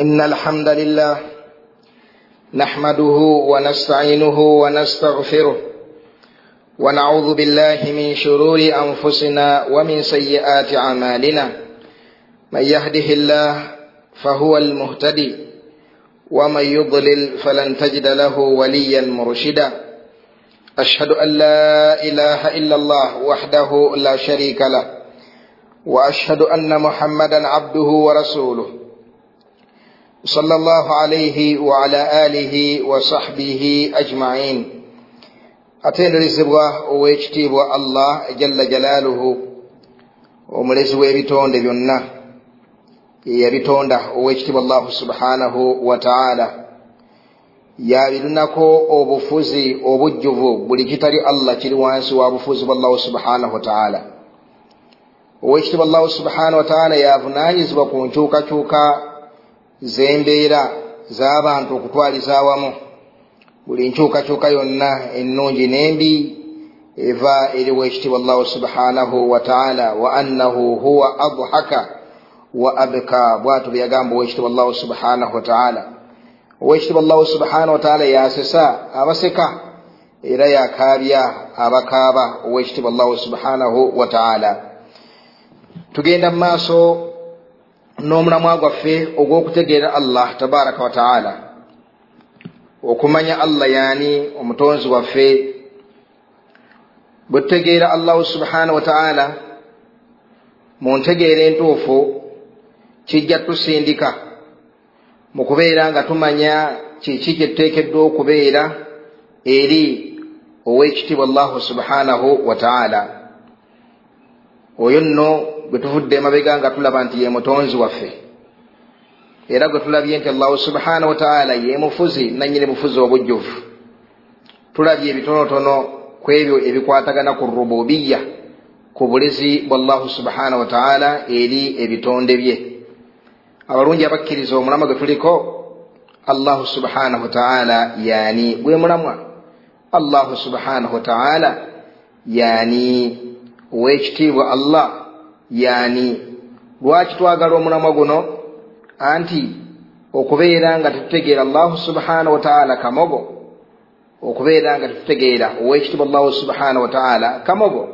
إن الحمد لله نحمده ونستعينه ونستغفره ونعوذ بالله من شرور أنفسنا ومن سيئات أعمالنا. من يهده الله فهو المهتدي ومن يضلل فلن تجد له وليا مرشدا. أشهد أن لا إله إلا الله وحده لا شريك له وأشهد أن محمدا عبده ورسوله. صلى الله عليه وعلى آله وصحبه أجمعين atenderezebwa ow'ekitiibwa allah jalla jalaaluhu omulezi w'ebitonde byonna eyabitonda ow'ekitiibwa allahu subhanahu wataala yabirunako obufuzi obujjuvu buli kitali allah kiri wansi wa bufuzi bwallahu subhanahu wataala owekitibwa allahu subhanahu wataala yavunanyizibwa ku nkyukakyuka z'embeera z'abantu okutwaliza awamu. Buli nkyukakyuka yonna ennungi n'embi eva eri wekitiibwa allahu subhanahu wataala wa annahu huwa adhaka wa abka. Bwatu byagamba owekitiibwa allahu subhanahu wataala owekitiibwa allahu subhanahu wataala yasesa abaseka era yakaabya abakaaba owekitiibwa allahu subhanahu wataala tugenda mu maaso n'omulamwa gwaffe ogw'okutegeera allah tabaraka wataala okumanya allah yaani omutonzi waffe bwe tutegeera allahu subhanahu wataala mu ntegeera entuufu kijja tusindika mu kubeera nga tumanya kiki kye tuteekeddwa okubeera eri ow'ekitiibwa allahu subhanahu wataala oyo nno gwe tuvudde emabega nga tulaba nti ye mutonzi waffe. Era gwe tulabye nti allahu subhanahu wataala ye mufuzi nanyini bufuzi obujjuvu. Tulabye ebitonotono ku ebyo ebikwatagana ku rububiya ku bulezi bwa allahu subhanahu wataala eri ebitonde bye. Abalungi abakkiriza omulamwa gwe tuliko allahu subhanahu wataala yani gwe mulamwa. Allahu subhanahu wataala yani owekitiibwa allah yani lwaki twagala omulamwa guno? Anti okubeera nga tetutegeera allahu subhanahu wataala kamogo? Okubeera nga tetutegeera owekitiibwa allahu subhanahu wataala kamogo?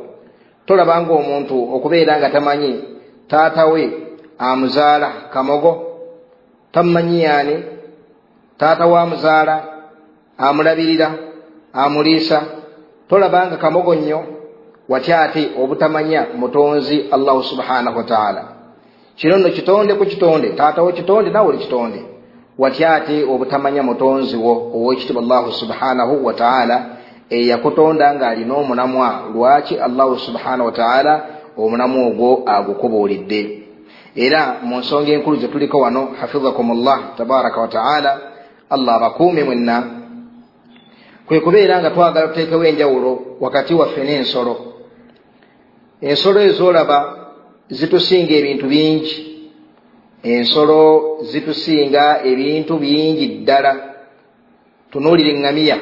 Tolabanga omuntu okubeera nga tamanyi taata we amuzaala kamogo? Tamumanyi yaani taata we amuzaala amulabirira amuliisa? Tolabanga kamogo nnyo watya ate obutamanya mutonzi allahu subhanahu wataala kino nno kitonde ku kitonde taata wo kitonde nawe oli kitonde watya ate obutamanya mutonzi wo owekitiibwa allahu subhanahu wataala eyakutonda ng'alina omulamwa lwaki allahu subhanahu wataala omulamwa ogwo agukubuulidde. Era mu nsonga enkulu ze tuliko wano hafizakum llah tabaraka wataala allah abakuume mwenna. Kwe kubeera nga twagala tuteekewo enjawulo wakati waffe n'ensolo ensolo ezoolaba zitusinga ebintu bingi. Ensolo zitusinga ebintu bingi ddala. Tunuulire eŋŋamiya.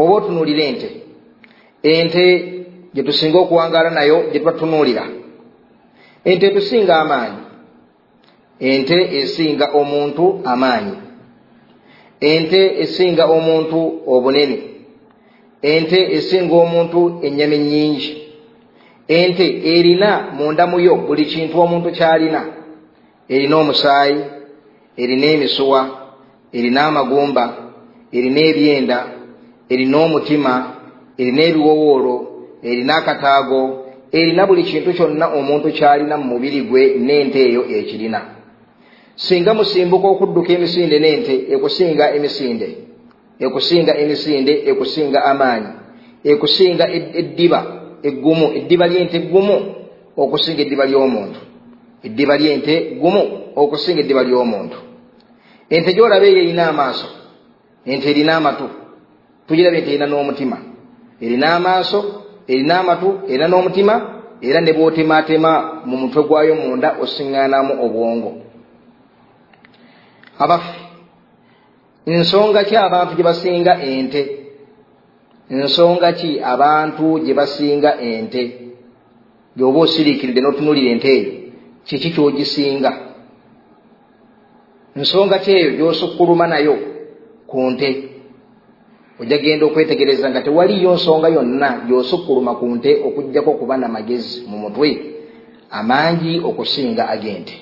Oba otunuulire ente? Ente gye tusinga okuwangaala nayo gye tuba tunuulira ente etusinga amaanyi. Ente esinga omuntu amaanyi. Ente esinga omuntu obunene. Ente esinga omuntu ennyama ennyingi ente erina mundamu yo buli kintu omuntu kyalina. Erina omusaayi erina emisuwa erina amagumba erina ebyenda erina omutima erina ebiwowoolo erina akataago erina buli kintu kyonna omuntu kyalina mu mubiri gwe n'ente eyo ekirina. Singa musimbuka okudduka emisinde n'ente ekusinga emisinde ekusinga emisinde ekusinga amaanyi ekusinga eddiba eggumu eddiba lyente ggumu okusinga eddiba ly'omuntu. Eddiba lyente gumu okusinga eddiba ly'omuntu. Ente gyolaba eyo erina amaaso ente erina amatu tugiraba ente erina n'omutima. Erina amaaso erina amatu erina n'omutima era ne bw'otemaatema mu mutwe gwayo munda osiŋŋaanamu obwongo. Abaffe nsonga ki abantu gye basinga ente nsonga ki? Abantu gye basinga ente. Gyoba osiriikiridde n'otunuulira ente eyo kiki kyogisinga? Nsonga ki eyo gyosukkuluma nayo ku nte? Ojja genda okwetegereza nga tewaliyo nsonga yonna gyosukkuluma ku nte okugjako okuba na magezi mu mutwe amangi okusinga ag'ente.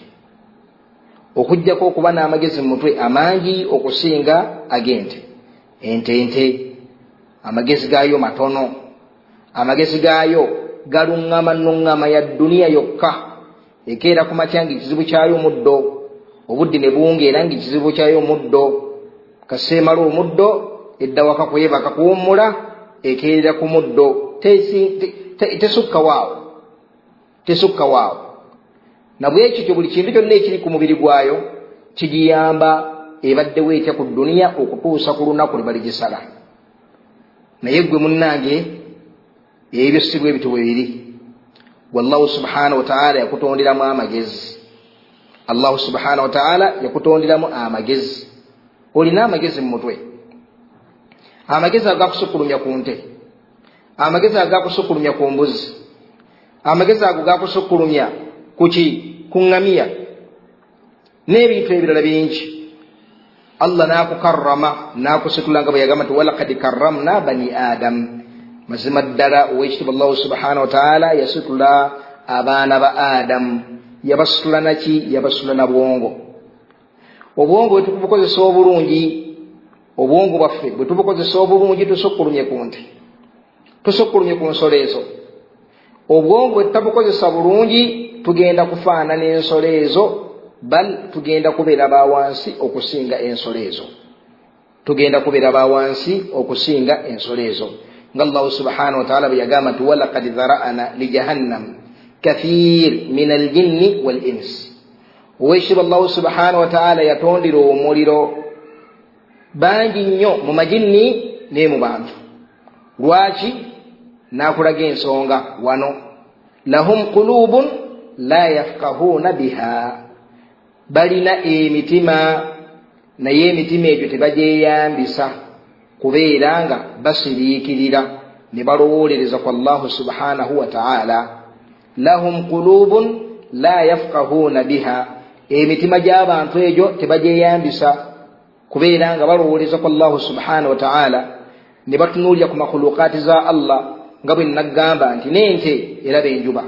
Okugjako okuba n'amagezi mu mutwe amangi okusinga ag'ente. Ente nte amagezi gaayo matono. Amagezi gaayo galuŋŋama nuŋŋama ya dduniya yokka. Ekeera ku matya nga ekizibu kyayo omuddo. Obudde ne buwungeera nga ekizibu kyayo omuddo. Kaseemala omuddo edda waka kwebaka kuwummula ekeerera ku muddo. Tesukka waawo. Tesukka waawo. Nabwekityo buli kintu kyonna ekiri ku mubiri gwayo kigiyamba ebaddewo etya ku dduniya okutuusa ku lunaku lwe baligisala naye gwe munnange ebyo si bwe bitu bwe biri. Wallahu subhanahu wataala yakutonderamu amagezi. Allahu subhanahu wataala yakutonderamu amagezi. Olina amagezi mu mutwe. Amagezi agakusukkulumya ku nte. Amagezi agakusukkulumya ku mbuzi. Amagezi ago gakusukkulumya kuki ku ŋŋamiya. N'ebintu ebirala bingi allah n'akukarrama n'akusitula nga bwe yagamba nti walakad karramna bani adamu mazima ddala owekitiibwa allahu subhanahu wataala yasitula abaana ba adamu yabasitula naki yabasitula na bwongo obwongo bwe tubukozesa obulungi obwongo bwaffe bwe tubukozesa obulungi tusukkulumye ku nti tusukkulumye ku nsolo ezo. Obwongo bwe tutabukozesa bulungi tugenda kufaanana ensolo ezo bal tugenda kubeera bawansi okusinga ensolo ezo. Tugenda kubeera bawansi okusinga ensolo ezo. Nga allahu subhanahu wataala bwe yagamba nti walakad dhara'ana lijahannam kathir min aljinni wal insi owekitiibwa allahu subhanahu wataala yatondera omuliro bangi nnyo mu majinni naye mu bantu. Lwaki? N'akulaga ensonga wano. Lahum qulubun la yafkahuuna biha balina emitima naye emitima egyo tebagyeyambisa kubeera nga basiriikirira ne balowoolereza ku allahu subhanahu wataala lahum qulubun la yafkahuuna biha. Emitima gy'abantu egyo tebagyeyambisa kubeera nga balowooleza ku allahu subhanahu wataala ne batunuulira ku makhulukaati za allah nga bwe naggamba nti n'ente eraba enjuba.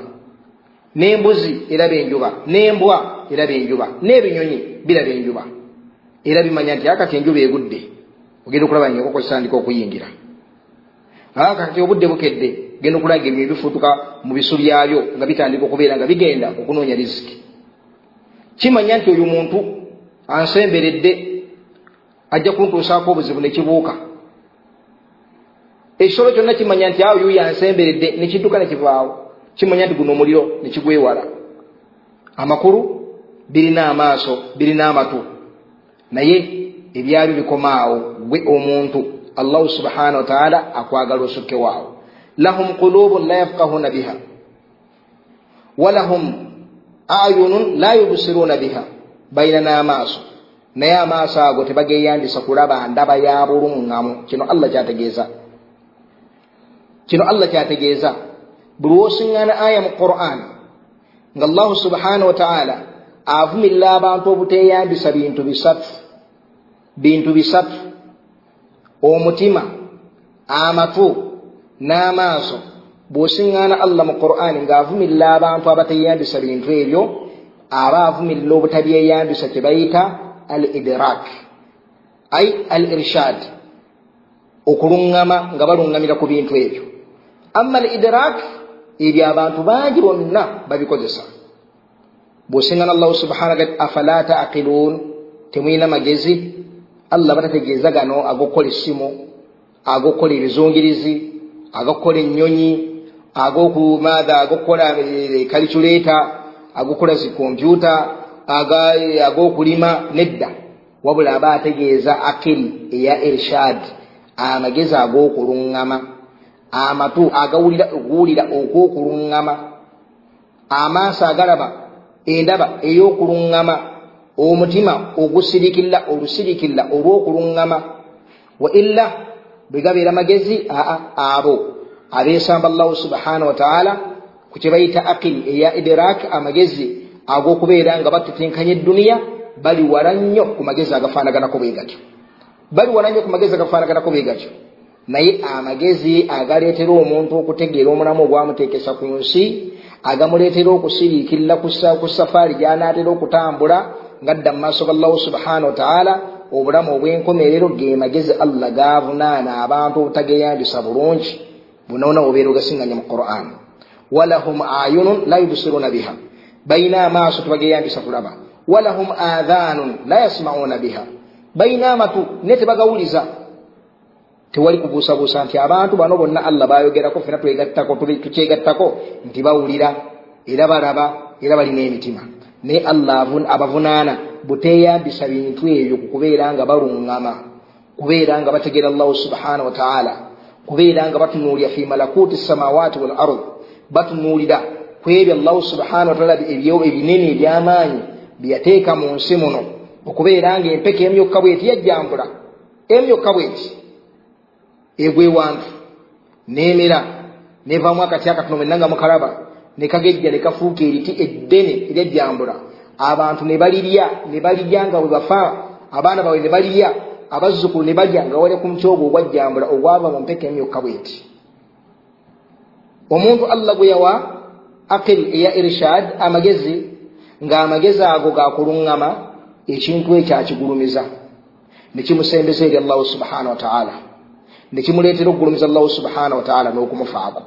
N'embuzi eraba enjuba. N'embwa eraba enjuba n'ebinyonyi biraba enjuba era bimanya nti akati enjuba egudde ogenda okulaba nga enkoko zitandika okuyingira. Akati obudde bukedde genda okulaba nga ebinyonyi bifuutuka mu bisu byabyo nga bitandika okubeera nga bigenda okunoonya riziki. Kimanya nti oyo muntu ansemberedde ajja kuntuusaako obuzibu ne kibuuka. Ekisolo kyonna kimanya nti awo yuyo ansemberedde nekidduka nekivaawo kimanya nti guno omuliro nekigwewala amakulu birina amaaso birina amatu. Naye ebyabyo bikomaawo gwe omuntu allahu subhanahu wataala akwagala osukkewaawo lahum qulubun la yafkahuna biha. Walahum ayunun la yubsiruuna biha. Balina n'amaaso naye amaaso ago tebageyambisa kulaba ndaba ya buluŋŋamu kino allah kyategeeza. Kino allah kyategeeza. Buli wosiŋŋaana aya mu quran nga allahu subhanahu wataala avumirira abantu obuteyambisa bintu bisatu. Bintu bisatu. Omutima amatu n'amaaso. Bw'osiŋŋaana allah mu qur'ani ng'avumirira abantu abateyambisa bintu ebyo aba avumirira obutabyeyambisa kye bayita al idrak ai al irshad okuluŋŋama nga baluŋŋamira ku bintu ebyo. Amma al idrak ebyo abantu bangi bonna babikozesa bw'osiŋŋaana allahu subhana gati afala taaqiluun temulina magezi allah batategeeza gano ag'okukola essimu ag'okukola ebizungirizi ag'okukola ennyonyi ag'okumaatha ag'okukola kalikuleeta ag'okukola zikompyuta ag'okulima nedda. Wabula aba ategeeza akiri eya irshad. Amagezi ag'okuluŋŋama amatu agawulira okuwulira okw'okuluŋŋama amaaso agalaba endaba ey'okuluŋŋama omutima ogusirikirira olusirikirira olw'okuluŋŋama wa illa bwe gabeera magezi aa abo abeesamba allahu subhanahu wataala ku kye bayita akili eya idiraki amagezi ag'okubeera nga batutinkanya edduniya bali wala nnyo ku magezi agafaanaganako bwe gatyo. Bali wala nnyo ku magezi agafaanaganako bwe gatyo. Naye amagezi agaleetera omuntu okutegeera omulamu ogwamuteekesa ku nsi agamuleetera okusiriikirira ku safaari gy'anaatera okutambula ngadda mu maaso ga allahu subhanahu wataala obulamu obw'enkomerero ge magezi allah gaavunaana abantu obutageyambisa bulungi. Bunoona obeera ogasinganya mu quran. Walahum ayunun la yubsiruna biha. Bayina amaaso tebageyambisa kulaba. Walahum adhanun la yasmauna biha. Bayina amatu naye tebagawuliza tewali kubuusabuusa nti abantu bano bonna allah bayogerako fena twegattako tukyegattako nti bawulira era balaba era balina emitima. Naye allah abavunaana buteyambisa bintu ebyo kukubeera nga baluŋŋama kubeera nga bategeera allahu subhanahu wataala kubeera nga batunuulira fi malakuti samawaati wal ard batunuulira ku ebyo allahu subhanahu wataala ebinene ebyamaanyi byeyateeka mu nsi muno okubeera nga empeka emyokka bweti yajjambula emyokka bweti egwewantu nemera nevaamu akati akatono mwenna nga mukalaba nekagejja nekafuuka eriti eddene eryajjambula abantu ne balirya ne balirya nga webafa abaana bawe ne balirya abazzukulu ne balya nga wali ku muti ogwo ogwajjambula ogwava mu mpeka emyokka bweti. Omuntu allah gwe yawa akil eya irshad amagezi ng'amagezi ago gakuluŋŋama ekintu ekyo akigulumiza nekimusembeza eri allahu subhanahu wataala nekimuleetera okugulumiza allahu subhanahu wataala n'okumufaako.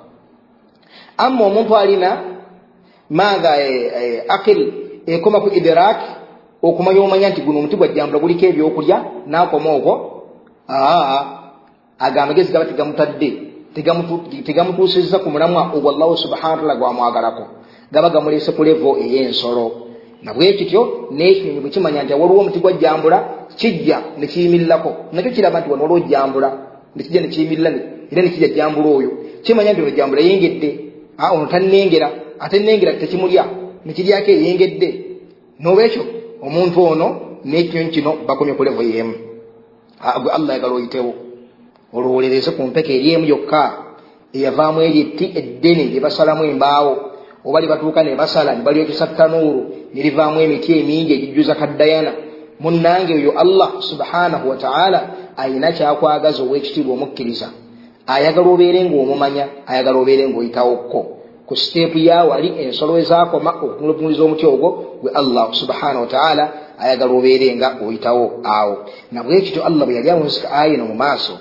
Amma omuntu alina maatha akil ekoma ku idirak okumanya omanya nti guno omuti gwajjambula guliko ebyokulya nakoma okwo aa aga amagezi gaba tegamutadde tegamutuusizza ku mulamwa ogwo allahu subhana wataala gwamwagalako. Gaba gamuleese ku levo ey'ensolo. Nabwekityo n'ekinyonyi bwe kimanya nti waliwo omuti gwajjambula kijja nekiyimirirako nakyo kiraba nti wano waliwo jjambula nekijja nekiyimirira era nekijja jjambula oyo. Kimanya nti ono jjambula yengedde. Ono tannengera. Ate nengera tekimulya. Nekiryako eyengedde. Nolwekyo omuntu ono n'ekinyonyi kino bakomye ku levo yemu. Gwe allah yagala oyitewo. Olwolereze ku mpeka eri emu yokka. Eyavaamu eri etti eddene lyebasalamu embaawo. Oba libatuuka ne basala ne balyokesa ttanuuru ne livaamu emiti emingi egijjuza kaddayana munnange oyo allah subhanahu wataala ayina kyakwagaza ow'ekitiibwa omukkiriza ayagala obeere ng'omumanya ayagala obeere ng'oyitawokko ku siteepu yawali ensolo ezakoma okumuliza omuti ogwo gwe allah subhanahu wataala ayagala obeere nga oyitawo awo. Nabwekityo allah bwe yali awunzika ayino mu maaso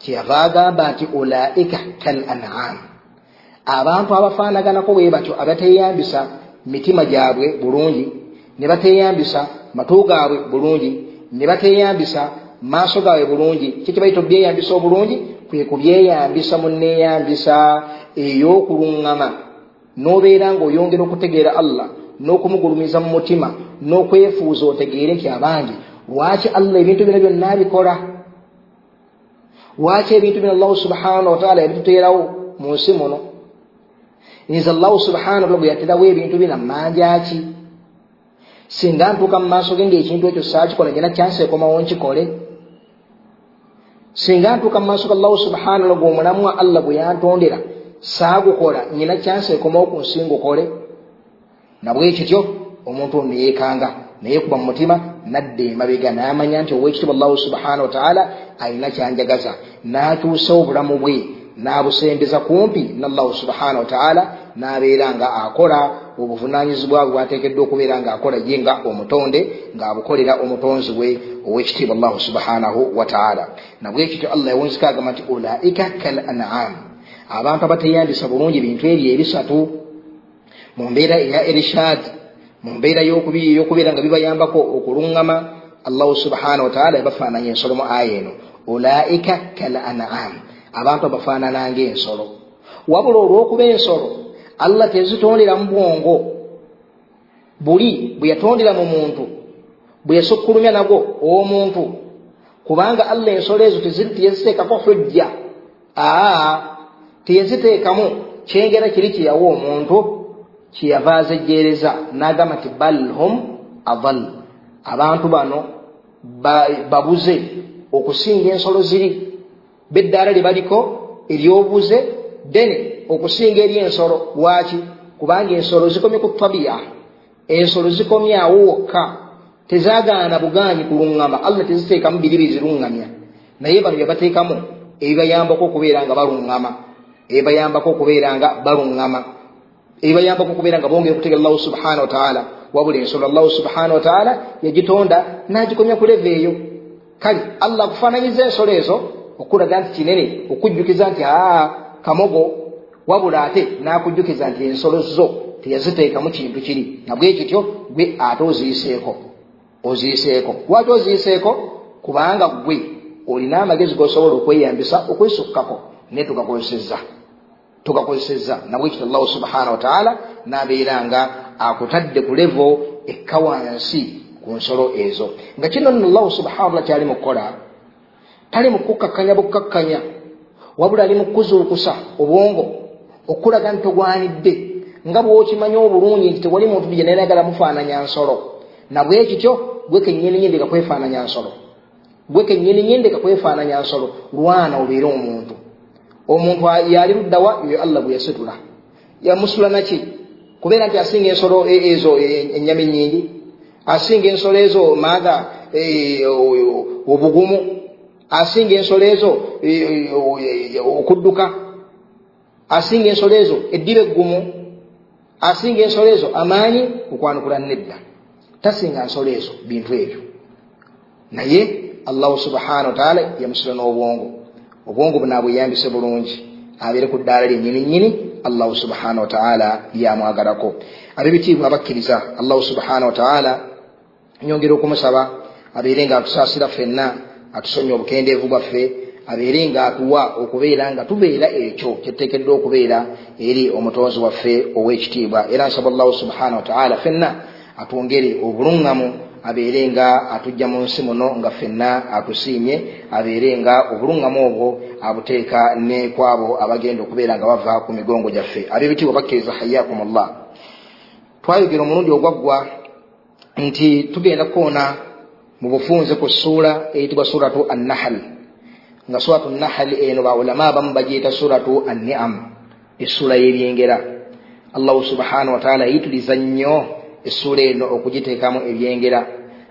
kyeyava agamba nti ulaika kal an'am. Abantu abafaanaganako bwe batyo abateyambisa mitima gyabwe bulungi ne bateyambisa matu gaabwe bulungi. Ne bateyambisa maaso gaabwe bulungi. Kikibaita obyeyambisa obulungi? Kwe kubyeyambisa muneeyambisa ey'okuluŋŋama n'obeera ng'oyongera okutegeera allah n'okumugulumiza mu mutima n'okwefuuza otegeere nti abangi lwaki allah ebintu bino byonna bikola lwaki ebintu bino allahu subhanahu wataala yabituteerawo mu nsi muno? Nyiza allahu subhanahu wataala bwe yaterawo ebintu bino amanjaki singa ntuuka mu maaso ge ngaekintu ekyo saakikola nyina kyansi ekomawo nkikole singa ntuuka mu maaso ga allahu subhanahu wataala gweomulamwa allah gwe yantondera saagukola nyina kyansi ekomawo ku nsi ngukole nabwekityo omuntu ono neyeekanga nayekuba mu mutima nadda emabega n'amanya nti owekitiibwa allahu subhanahu wataala alina kyanjagaza n'akyusa obulamu bwe n'abusembeza kumpi nallahu subhanahu wataala n'abeera nga akola obuvunanyizibwa bwe bwateekeddwa okubeera ng'akola ye nga omutonde ng'abukolera omutonzi we owekitiibwa allahu subhanahu wataala nabwekityo allah yawunzika agamba nti ulaika kal an'am abantu abateyambisa bulungi bintu ebyo ebisatu mu mbeera eya erishad mu mbeera y'okubeera nga bibayambako okuluŋŋama allahu subhanahu wataala yabafaananya ensolo mu aya eno ulaika kal an'am abantu abafaanana ngaensolo wabula olw'okuba ensolo allah tezitondera mu bwongo. Buli bwe yatondera mu muntu bwe yasukkulumya nagwo ow'omuntu. Kubanga allah ensolo ezo teyaziteekako hujja aa teyaziteekamu kyengera kiri kyeyawa omuntu kyeyava azejjeereza n'agamba nti bal hum adal abantu bano babuze okusinga ensolo ziri beddaala lye baliko eryobuze dene okusinga eri ensolo lwaki kubanga ensolo zikomye ku tabiya ensolo zikomye awo wokka. Tezagaana buganyi kuluŋŋama. Allah teziteekamu biri biziruŋŋamya naye bano byebateekamu ebibayambako okubeera nga baluŋŋama. Ebibayambako okubeera nga baluŋŋama. Ebibayambako okubeera nga bongera okutegera allahu subhanahu wataala wabula ensolo allahu subhanahu wataala yagitonda nagikomya kuleva eyo. Kale allah akufaananyiza ensolo ezo okulaga nti kinene okujjukiza nti aa kamogo wabula ate nakujjukiza nti ensolo zo teyaziteekamu kintu kiri. Nabwe kityo gwe ate oziyiseeko oziyiseeko. Lwaki oziyiseeko? Kubanga gwe olina amagezi gosobola okweyambisa okwisukkako naye tugakozesezza. Tugakozesezza. Nabwe kityo allahu subhanahu wataala nabeera nga akutadde ku levo ekka wansi ku nsolo ezo. Nga kino nno allahu subhanahu wataala kyali mukukola tali mukukakkanya bukakkanya wabula ali mukuzuukusa obwongo okulaga nti togwanidde nga bwokimanyi obulungi nti tewali muntu gyenayagala mufaananya nsolo. Nabwe kityo gwe kenyininyindi kakwefaananya nsolo. Gwe kenyininyindi kakwefaananya nsolo. Lwana obeere omuntu. Omuntu yali luddawa yoyo allah gwe yasitula. Yamusula naki kubeera nti asinga ensolo ezo enyama enyingi asinga ensolo ezo maaga obugumu asinga ensolo ezo okudduka. Asinga ensolo ezo eddiba eggumu. Asinga ensolo ezo amaanyi okwanukula nedda. Tasinga nsolo ezo bintu ebyo. Naye allahu subhanahu wataala yamusula n'obwongo. Obwongo bunaabweyambise bulungi. Abeere ku ddaala lyennyini nnyini allahu subhanahu wataala yamwagalako. Ab'ebitiibwa abakkiriza? Allahu subhanahu wataala nyongera okumusaba. Abeere nga atusaasira ffenna atusonya obukendeevu bwaffe abeere nga atuwa okubeera nga tubeera ekyo kyetuteekeddwa okubeera eri omutonzi waffe ow'ekitiibwa. Era nsaba allahu subhanahu wataala ffenna atwongere obuluŋŋamu abeere nga atujja mu nsi muno nga ffenna atusiimye abeere nga obuluŋŋamu obwo abuteeka ne kwabo abagenda okubeera nga bava ku migongo gyaffe. Ab'ebitiibwa bakkiriza hayakum llah twayogera omulundi ogwaggwa nti tugenda kukoona mu bufunze ku ssuula eyitibwa suratu annahal nga suratu nahal eno baulama abamu bagiyita suratu anniam essuula y'ebyengera. Allahu subhanahu wataala yayituliza nnyo essuula eno okugiteekamu ebyengera.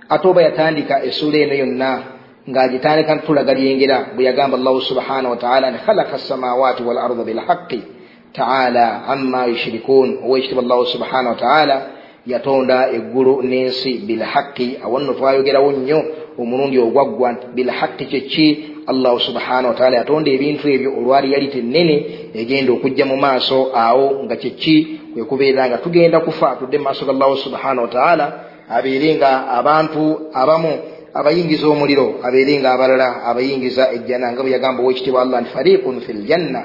Ate oba yatandika essuula eno yonna ng'agitandika tulaga lyengera bwe yagamba allahu subhanahu wataala ni khalaka samawati wal arda bilhaqi taala amma yushirikun owekitiibwa allahu subhanahu wataala yatonda eggulu n'ensi bilhaqi awo nno twayogerawo nnyo omulundi ogwaggwa nti bilhaqi kyeki allahu subhanahu wataala yatonda ebintu ebyo olwali yali tennene egenda okujja mu maaso awo nga kyeki kwekubeera nga tugenda kufa tudde mu maaso ga allahu subhanahu wataala abeere nga abantu abamu abayingiza omuliro abeere nga abalala abayingiza ejjana nga bwe yagamba owekitiibwa allah nti fariqun fi ljanna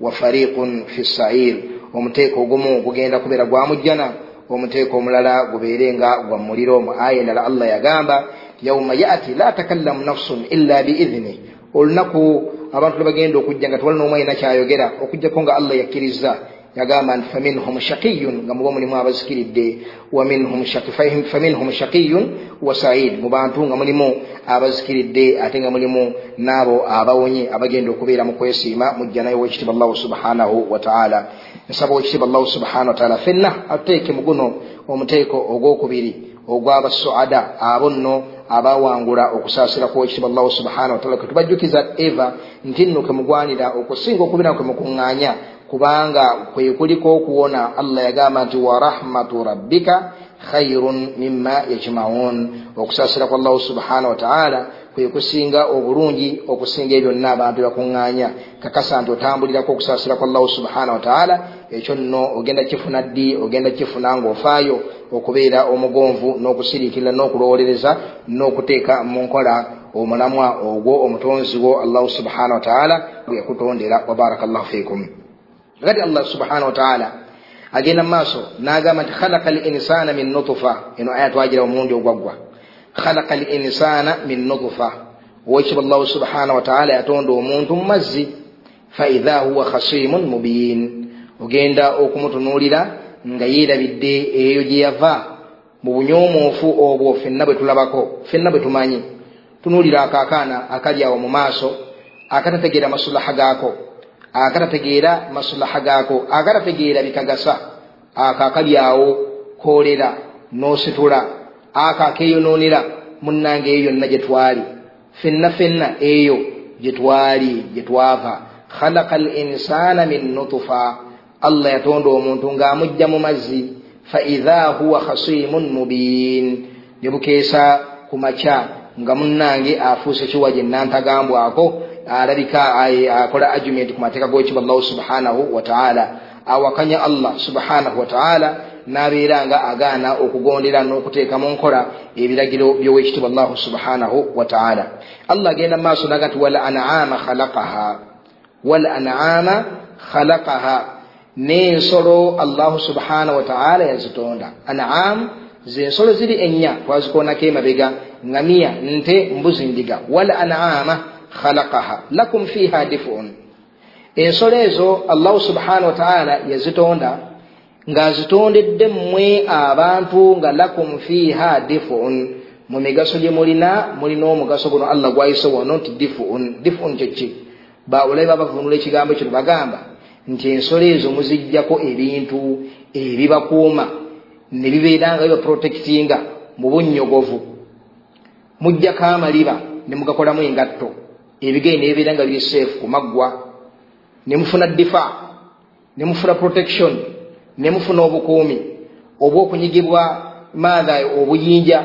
wa fariqun fi sair omuteeko ogumu gugenda kubeera gwamujjana omuteeko omulala gubeere nga gwa muliro mu aya endala allah yagamba yauma yati la takallamu nafsun illa biidhini olunaku abantu lwebagenda okujja nga tewali n'omu alina kyayogera okujjako nga allah yakkiriza yagamba nti faminhum shaqiyun. Nga muba mulimu abazikiridde faminhum shaqiyun. Wa said. Mu bantu nga mulimu abazikiridde ate nga mulimu n'abo abawonye abagenda okubeera mu kwesiima mujjanayo wekitiibwa allahu subhanahu wataala nsaba wekitiibwa allahu subhanahu wataala fenna atuteeke mu guno omuteeko ogwokubiri ogwabasuada abo nno abawangula okusaasira kwekitiibwa allahu subhanahu wataala ketubajjukiza eva. Nti nno kemugwanira okusinga okubeera kwemukuŋŋaanya kubanga kwe kuliko okuwona allah yagamba nti warahmatu rabbika khairun mima yajmaun. Okusaasira kwa allahu subhanahu wataala kwe kusinga obulungi okusinga ebyonna abantu bakuŋŋaanya. Kakasa nti otambulirako okusaasira kwa allahu subhanahu wataala ekyo nno ogenda kifuna ddi ogenda kifuna ng'ofaayo okubeera omugonvu n'okusiriikirira n'okulowolereza n'okuteeka mu nkola omulamwa ogwo omutonzi wo allahu subhanahu wataala gwe yakutondera wabaraka llahu fiikum gati allah subhanahu wataala agenda mu maaso n'agamba nti khalaka al insana min nutufa eno aya twagira omulundi ogwaggwa khalaka al insana min nutufa owekitiibwa allahu subhanahu wataala yatonda omuntu mu mazzi faidha huwa khasimun mubiin ogenda okumutunuulira nga yeerabidde eyo gye yava mu bunyomoofu obwo fenna bwe tulabako fenna bwe tumanyi. Tunuulira ako akaana akali awo mu maaso akatategeera masulaha gaako akatategeera masulaha gaako akatategeera bikagasa. Ako akali awo koolera n'ositula ako akeeyonoonera munnange eyo yonna gye twali fenna fenna eyo gye twali gye twava khalaqa al insana min nutufa allah yatonda omuntu ng'amugja mu mazzi. Fa idha huwa khasimun mubin. Ne bukeesa ku makya nga munnange afuuse kiwa gye nantagambwako alabika akola argument ku mateeka g'ekiba allahu subhanahu wataala awakanya allah subhanahu wataala n'abeera nga agaana okugondera n'okuteeka mu nkola ebiragiro by'owekitiibwa allahu subhanahu wataala allah agenda maaso naga nti wal an'ama khalaqaha. Wal an'ama khalaqaha. N'ensolo allahu subhanahu wataala yazitonda an'am zensolo ziri ennya twazikoonako emabega ngamiya nte mbuzi ndiga. Wal an'ama khalaqaha lakum fiha difun ensolo ezo allahu subhanahu wataala yazitonda ng'azitondedde mmwe abantu nga lakum fiha difun. Mu migaso gye mulina mulina omugaso guno allah gwayise wano nti difun. Difun kyeki bawulabe babavunula ekigambo kino bagamba nti ensolo ezo muzijjako ebintu ebibakuuma ne bibeera nga bibaprotectinga mu bunnyogovu mujjako amaliba ne mugakolamu engatto ebigere ne bibeera nga biri safe ku maggwa ne mufuna difa ne mufuna protection ne mufuna obukuumi obw'okunyigibwa maatha obuyinja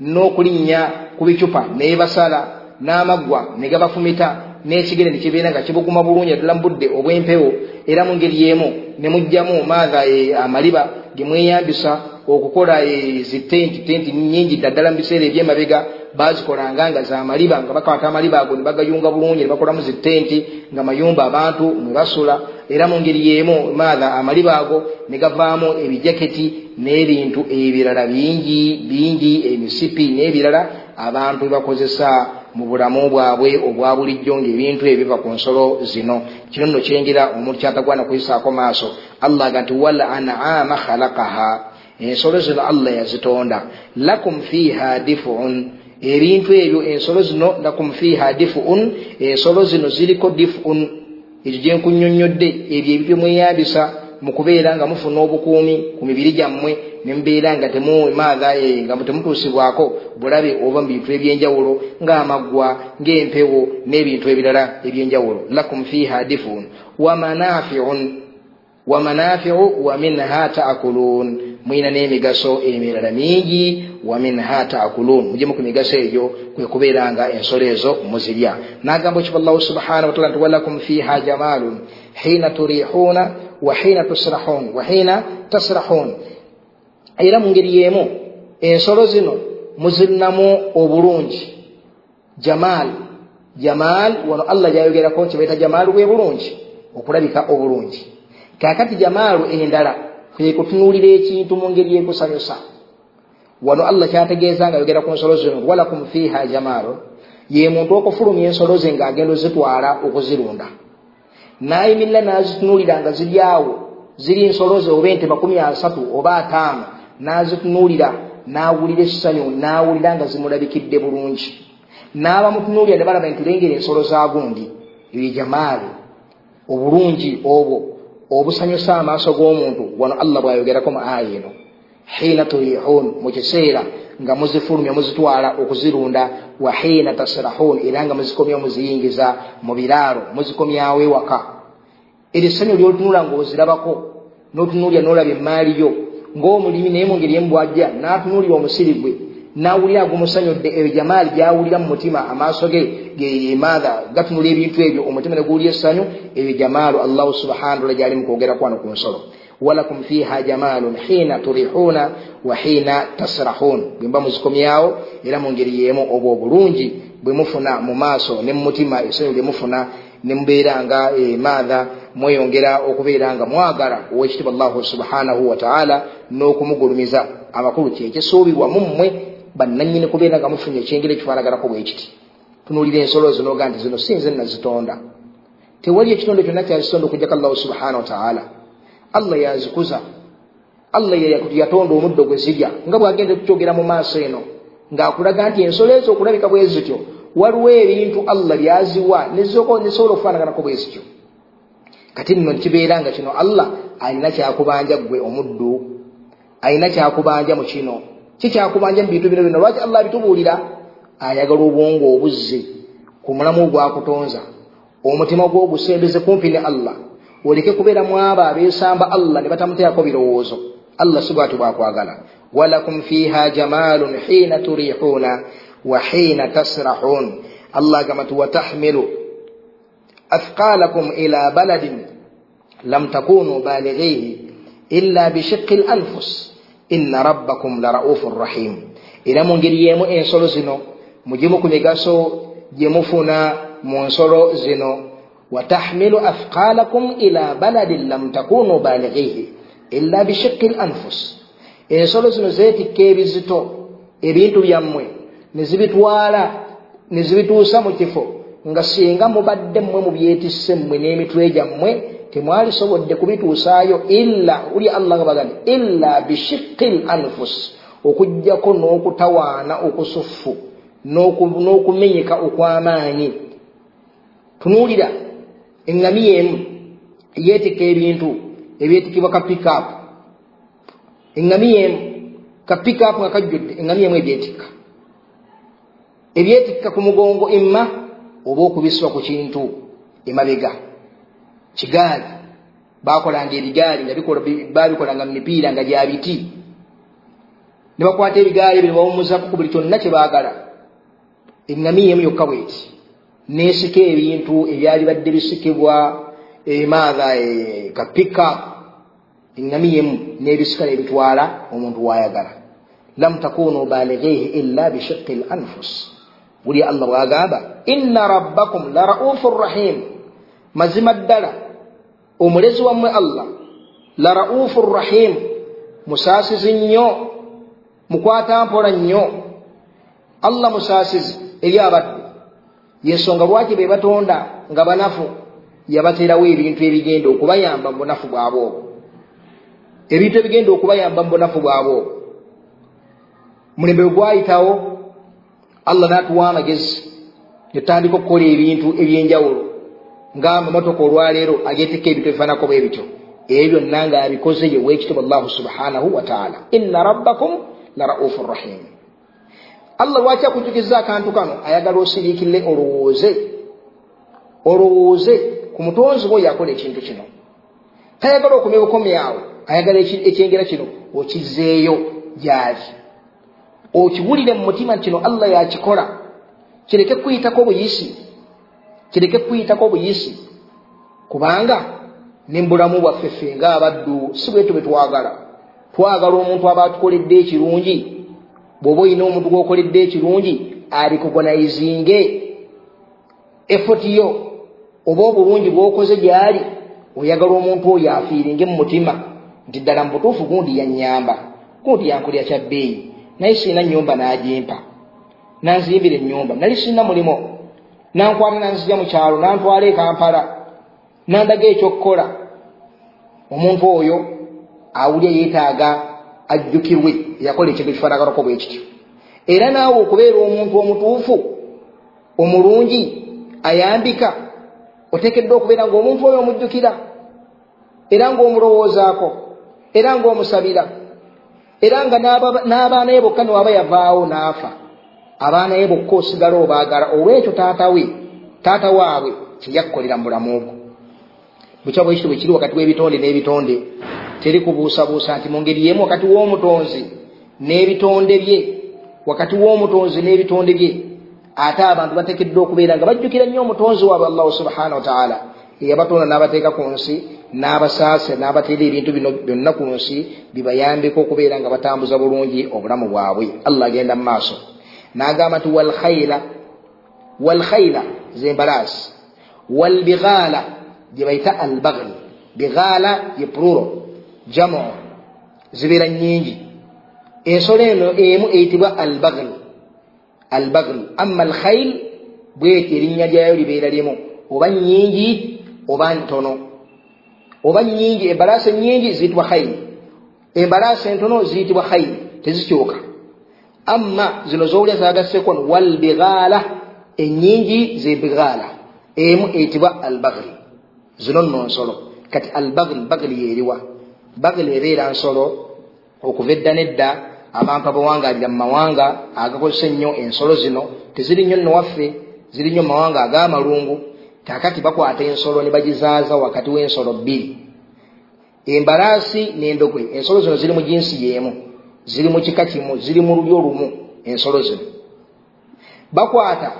n'okulinnya ku bicupa nebasala n'amaggwa ne gabafumita n'ekigere ne kibeera nga kibuguma bulungi ddala mu budde obw'empewo era mu ngeri y'emu ne mugjamu maatha amaliba ge mweyambisa okukola zitenti tenti nyingi ddaddala mu biseera ebyemabega bazikolanga nga zamaliba nga bakwata amaliba ago ne bagayunga bulungi ne bakolamu zitenti nga mayumba abantu mwe basula. Era mu ngeri y'emu maatha amaliba ago ne gavaamu ebijaketi n'ebintu ebirala bingi bingi emisipi n'ebirala abantu bebakozesa mu bulamu bwabwe obwa bulijjo ngaebintu ebiva ku nsolo zino. Kino nno kyengera omuntu kyatagwana kuyisaako maaso. Allah ga nti wal an'ama khalaqaha ensolo zino allah yazitonda. Lakum fiha difun ebintu ebyo ensolo zino lakum fiha difun ensolo zino ziriko difun ekyo gyenkunyonyodde ebyo ebyo mweyambisa mu kubeera nga mufuna obukuumi ku mibiri gyammwe ne mubeera nga temumaatha nga temutuusibwako bulabe oba mu bintu ebyenjawulo ng'amaggwa ng'empewo n'ebintu ebirala ebyenjawulo. Lakum fiha difun wa manafiun wa manafiu wa minha taakulun mwina n'emigaso emirala mingi wa minha taakulun mujemu ku migaso egyo kwe kubeera nga ensolo ezo muzirya. N'agamba ekiba allahu subhanahu wataala nti walakum fiha jamalun hina turihuna wa hina tusrahun wa hina tasrahun. Era mu ngeri y'emu ensolo zino muzirinamu obulungi. Jamaal jamaal wano allah gyayogerako kibaita jamaalu bwe bulungi okulabika obulungi kakati jamaalu endala kwe kutunuulira ekintu mu ngeri ekusanyusa. Wano allah kyategeeza nga yogera ku nsolo zino walakum fiha jamaalu. Ye muntu okufulumya ensolo ze ng'agenda ozitwala okuzirunda. Nayimirira n'azitunuulira nga ziri awo ziri ensolo ze oba ente makumi asatu oba ataano n'azitunuulira n'awulira ekisanyu n'awulira nga zimulabikidde bulungi. N'abamutunuulira ne balaba nti lengera ensolo za gundi eyo jamaali obulungi obwo obusanyusa amaaso g'omuntu wano allah bw'ayogerako mu aya eno. Hiina turihun mu kiseera nga muzifulumya muzitwala okuzirunda wa hiina tasrahun era nga muzikomya muziyingiza mu biraalo muzikomyawo ewaka. Eryo essanyu lyotunula ng'ozirabako n'otunuulya n'olaba emaali yo ng'omulimi naye mu ngeri emu bwajja n'atunuulira omusiri gwe n'awulira ag'omusanyudde eyo jamaali gy'awulira mu mutima amaaso ge gemaatha gatunula ebintu ebyo omutima ne guwulira essanyu eyo jamaalu allahu subhanahu wataala gy'ali mu kwogeraku wano ku nsolo. Walakum fiha jamalun hiina turihuna wa hiina tasrahun. Bwe mba muzikomyawo era mu ngeri y'emu obwo obulungi bwe mufuna mu maaso ne mu mutima essanyu lye mufuna ne mubeera nga emaatha mweyongera okubeera nga mwagala owekitiibwa allahu subhanahu wataala n'okumugulumiza amakulu kyekisuubirwa mu mmwe bannanyini kubeera nga mufunye ekyengeri ekifaanaganako bwe kiti. Tunuulira ensolo zinoga nti zino si nze nazitonda. Tewali ekitonde kyonna kyazitonda okugjako allahu subhanahu wataala allah yazikuza. Allah yatonda omuddo gwe zirya. Nga bwagenda tukyogera mu maaso eno ng'akulaga nti ensolo ezo okulabika bwe zityo waliwo ebintu allah byaziwa nezisobola okufaanaganako bwe zityo. Kati nno kibeera nga kino allah alina kyakubanja gwe omuddu alina kyakubanja mu kino kikyakubanja mu bintu bino bino? Lwaki allah bitubuulira? Ayagala obwongo obuzze ku mulamu ogwakutonza omutima gwogusembeze kumpi ne allah. Oleke kubeeramu abo abeesamba allah ne batamuteekako birowoozo. Allah si bwati bwakwagala. Walakum fiha jamalun hiina turihuuna wa hiina tasrahun allah agamba ti watahmilu athqalakum ila baladin lam takunu balighihi illa bishiqi l anfus inna rabbakum la raufu rahim. Era mu ngeri yemu ensolo zino mugimu ku migaso gye mufuna mu nsolo zino. Watahmilu athqalakum ila baladin lam takunu balighihi illa bishiqi l anfus. Ensolo zino zeetikka ebizito ebintu byammwe ne zibitwala ne zibituusa mu kifo nga singa mubadde mmwe mubyetisse mmwe n'emitwe gyammwe temwalisobodde kubituusaayo illa uli allah gabagambe illa bishiqi l anfus. Okugjako n'okutawaana okusuffu n'okumenyeka okw'amaanyi. Tunuulira eŋŋamiya emu yeetikka ebintu ebyetikibwa ka pikapu eŋŋamiya emu ka pikapu nga kajjudde eŋŋamiya emu ebyetikka ebyetikka ku mugongo imma oba okubisibwa ku kintu emabega kigaali. Bakolanga ebigaali nga babikolanga mu mipiira nga gya biti. Ne bakwata ebigaali ebyo nebawumuzaku ku buli kyonna kye baagala. Eŋŋamiya emu yokka bweti. Neesika ebintu ebyali badde bisikibwa emaatha ka pickup eŋŋamiya emu n'ebisika nebitwala omuntu waayagala lam takunu balighihi illa bishiqi l anfus. Buli allah bwagamba inna rabbakum la raufu rahim mazima ddala omulezi wammwe allah. La raufu rahim. Musaasizi nnyo mukwata mpola nnyo allah musaasizi eri abaddu yensonga lwaki be batonda nga banafu. Yabateerawo ebintu ebigenda okubayamba mu bunafu bwabwe obwo ebintu ebigenda okubayamba mu bunafu bwabwe obwo mulembe gwayitawo allah n'atuwa amagezi. Netutandika okukola ebintu ebyenjawulo ngaamamotoka olwaleero ageeteka ebintu ebifaanako bwe bityo. Ebyo byonna ngaabikoze ye weekitiibwa allahu subhanahu wataala inna rabbakum la raufu rahim. Allah lwaki akujjukiza akantu kano? Ayagala osiriikirire olowooze olowooze ku mutonzi wo yakola ekintu kino. Tayagala okomya bukomyawo ayagala ekyengera kino okizeeyo gyali okiwulire mu mutima nti kino allah yakikola. Kireke kuyitako buyisi kireke kuyitako buyisi. Kubanga nembulamu bwaffe ffe ngaabaddu si bwetu bwe twagala. Twagala omuntu aba atukoledde ekirungi bw'oba olina omuntu gwokoledde ekirungi alikogonayizinge efoti yo oba obulungi bwokoze gyali oyagala omuntu oyo afiiringe mu mutima nti ddala mu butuufu gundi yannyamba gundi yankolya kya bbeeyi naye sirina nyumba n'agimpa. Nanzimbira ennyumba. Nali sirina mulimo nankwata nanzija mu kyalo nantwala ekampala nandaga ekyokukola. Omuntu oyo awulya yeetaaga ajjukirwe yakola ekintu kifaanaganako bwe kityo. Era naawe okubeera omuntu omutuufu omulungi ayambika oteekeddwa okubeera ngaomuntu oyo omujjukira era ngaomulowoozaako era ngaomusabira era nga n'abaana ye bokka niwaba yavaawo n'afa abaana ye bokka osigala obaagala olwekyo taata we taata waabwe kyeyakukolera mu bulamu bwo. Bukya bwekityo bwe kiri wakati w'ebitonde n'ebitonde teri kubuusabuusa nti mu ngeri yemu wakati w'omutonzi n'ebitonde bye wakati w'omutonzi n'ebitonde bye ate abantu bateekeddwa okubeera nga bajjukira nnyo omutonzi waabwe allahu subhanahu wataala eyabatonda n'abateeka ku nsi n'abasaasa n'abateera ebintu bino byonna ku nsi bibayambeko okubeera nga batambuza bulungi obulamu bwabwe. Allah agenda mu maaso n'agamba nti walkhaila walkhaila zembalaasi walbighaala gye bayita albagli bighaala ye pluro jamo zibeera nnyingi ensolo eno emu eyitibwa albagli albagli amma alkhail bweti erinnya lyayo libeera limu oba nnyingi oba ntono oba nnyingi embalaasi ennyingi ziyitibwa khayiri embalaasi entono ziyitibwa khayiri tezikyuka amma zino zowulya zagasekono walbighaala ennyingi zebighaala emu eyitibwa albagli zino nno nsolo. Kati albagli bagli yeeriwa bagli ebeera nsolo okuva edda nedda abantu abawangalira mu mawanga agakozesa ennyo ensolo zino teziri nnyo nno waffe ziri nnyo mu mawanga ag'amalungu. Kakati bakwata ensolo ne bagizaaza wakati w'ensolo bbiri. Embalaasi n'endogoyi ensolo zino ziri mu jinsi y'emu ziri mu kika kimu ziri mu lulyo lumu ensolo zino. Bakwata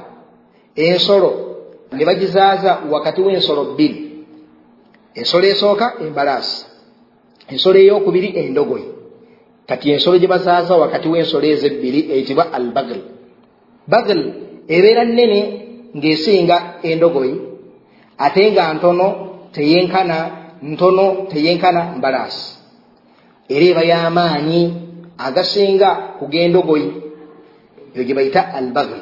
ensolo ne bagizaaza wakati w'ensolo bbiri. Ensolo esooka embalaasi. Ensolo ey'okubiri endogoyi. Kati ensolo gye bazaaza wakati w'ensolo ezebbiri eyitibwa al bagl bagl ebeera nnene ng'esinga endogoyi ate nga ntono teyenkana ntono teyenkana mbalaasi. Era eba y'amaanyi agasinga kugendogoyi eyo gye bayita al bagl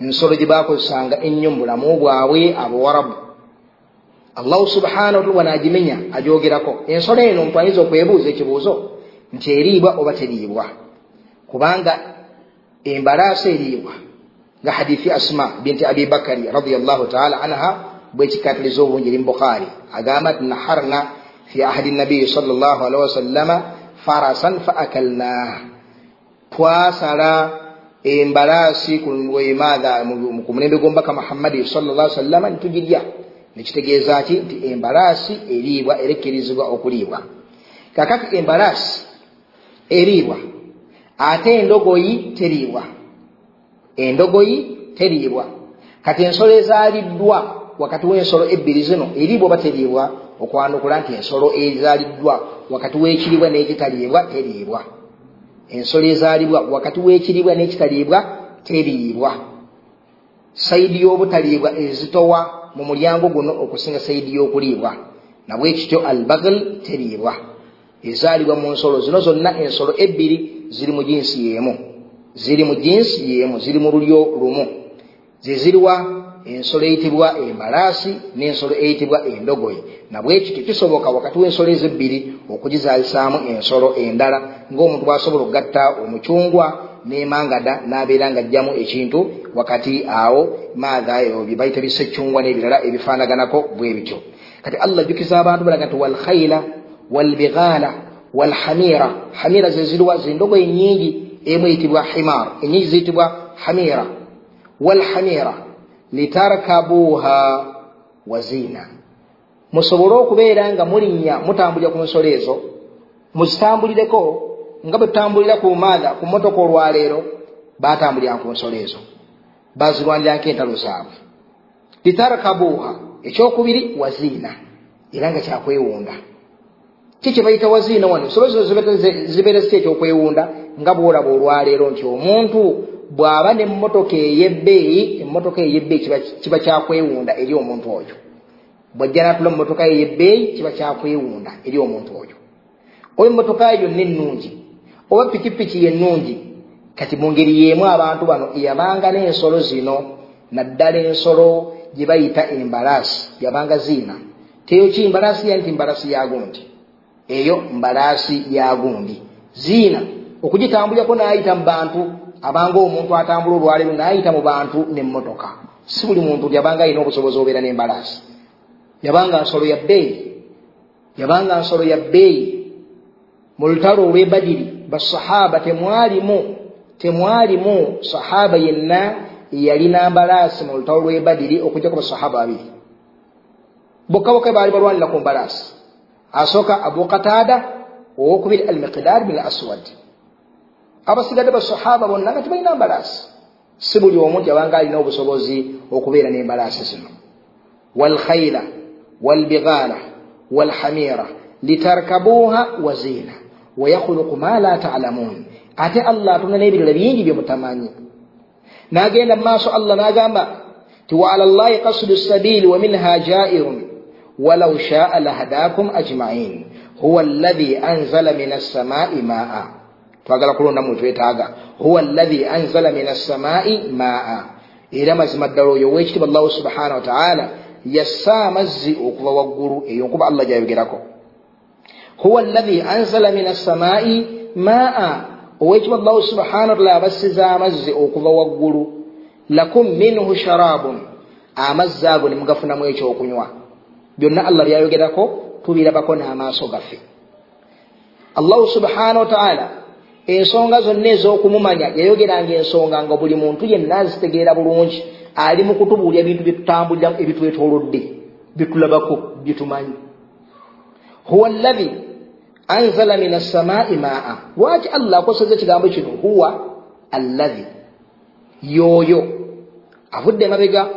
ensolo gye bakozesanga ennyo mu bulamu bwabwe abawarabu allahu subhanahu wataala wanaagimenya agyogerako ensolo eno omuntu ayinza okwebuuza ekibuuzo nti eriibwa oba teriibwa? Kubanga embalaasa eriibwa. Nga hadithi asma binti abi bakari radiallahu taala anha bwekikatiriza obulungi eri mu bukhaari agamba ti naharna fi ahadi nabiyi sal llah alihi wasallama farasan fa akalnah. Twasala embalaasi kumaatha ku mulembe gwomubaka muhammadi salllah sallama nitugirya nekitegeeza ki? Nti embalaasi eriibwa era ekkirizibwa okuliibwa kakati embalaasi eriibwa ate endogoyi teriibwa. Endogoyi teriibwa. Kati ensolo ezaaliddwa wakati w'ensolo ebbiri zino eriibwa oba teriibwa okwanukula nti ensolo ezaaliddwa wakati w'ekiriibwa n'ekitaliibwa teriibwa. Ensolo ezaalibwa wakati w'ekiriibwa n'ekitaliibwa teriibwa. Sayidi y'obutaliibwa ezitowa mu mulyango guno okusinga sayidi y'okuliibwa. Nabwe kityo al bagl teriibwa. Ezaalibwa mu nsolo zino zonna ensolo ebbiri ziri mu jinsi y'emu. Ziri mu jinsi y'emu ziri mu lulyo lumu. Zeziriwa ensolo eyitibwa embalaasi n'ensolo eyitibwa endogoyi. Nabwe kityo kisoboka wakati w'ensolo ezebbiri okugizaalisaamu ensolo endala ng'omuntu bw'asobola okugatta omucungwa n'emangada n'abeera nga ajjamu ekintu wakati awo maatha bye bayita bisecungwa n'ebirala ebifaanaganako bwe bityo. Kati allah ajjukiza abantu balaga nti walkhaila walbighala walhamira hamira. Zeziriwa zendogoyi nyingi emu eyitibwa himar enyingi ziyitibwa hamira. Walhamira litarkabuha wazina musobole okubeera nga mulinnya mutambulira ku nsolo ezo muzitambulireko nga bwe tutambulira ku maatha ku motoka olwaleero batambulira ku nsolo ezo. Bazirwanirako entalo zaabwe. Litarkabuha ekyokubiri waziina era nga kyakwewunda. Ki kyebayita waziina wano? Ensolo zino zibeera ziti ekyokwewunda nga bwolaba olwaleero nti omuntu bw'aba nemmotoka eyebbeeyi emmotoka eyebbeeyi kiba kyakwewunda eri omuntu oyo. Bwajja natula mumotoka eyebbeeyi kiba kyakwewunda eri omuntu oyo. Oba emmotoka yonna ennungi oba pikipiki yennungi kati mu ngeri y'emu abantu bano yabanga n'ensolo zino naddala ensolo gye bayita embalaasi yabanga ziina teyo ki mbalaasi yani ti mbalaasi yagundi eyo mbalaasi yagundi ziina okugitambulirako n'ayita mu bantu abanga omuntu atambula olwaleero n'ayita mu bantu nemmotoka. Si buli muntu yabanga alina obusobozi obeera n'embalaasi. Yabanga nsolo ya bbeeyi. Yabanga nsolo ya bbeeyi. Mu lutalo olw'ebadiri basahaba temwalimu temwalimu sahaba yenna yalina mbalaasi mu lutalo lw'ebadiri okujjaku basahaba babiri. Bokka bokka baali balwanira ku mbalaasi. Asooka abu kataada owokubiri al miqdaar bin aswad abasigadde basahaba bonna nga tebalina mbalaasi. Si buli omuntu yabanga alina obusobozi okubeera n'embalaasi zino. Walkhaila walbighala walhamira litarkabuha waziina wayakhuluqu ma la talamuun ate allah atonda n'ebirala bingi byemutamanyi n'agenda mu maaso allah n'agamba ti waala llahi kasdu sabiili wa minha jairun walau shaa lahadakum ajmain. Huwa allahi anzala min assamai maa twagala kulonda mu twetaaga huwa allahi anzala min assamai maa era mazima ddala oyo owekitiibwa allahu subhanahu wataala yassa amazzi okuva waggulu eyo nkuba allah gyayogerako huwa allahi anzala min assamai maa owekitiibwa allahu subhanahu wataala abassiza amazzi okuva waggulu lakum minhu sharabun. Amazzi ago ne mugafunamu ekyokunywa byonna allah byayogerako tubirabako n'amaaso gaffe. Allahu subhanahu wataala ensonga zonna ez'okumumanya yayogeranga ensonga nga buli muntu yenna azitegeera bulungi ali mu kutubuulya ebintu byetutambulira ebitwetoolodde byetulabako byetumanyi huwa allahi anzala min assamai maa lwaki allah akoseza ekigambo kino? Huwa allahi yooyo. Avudde emabega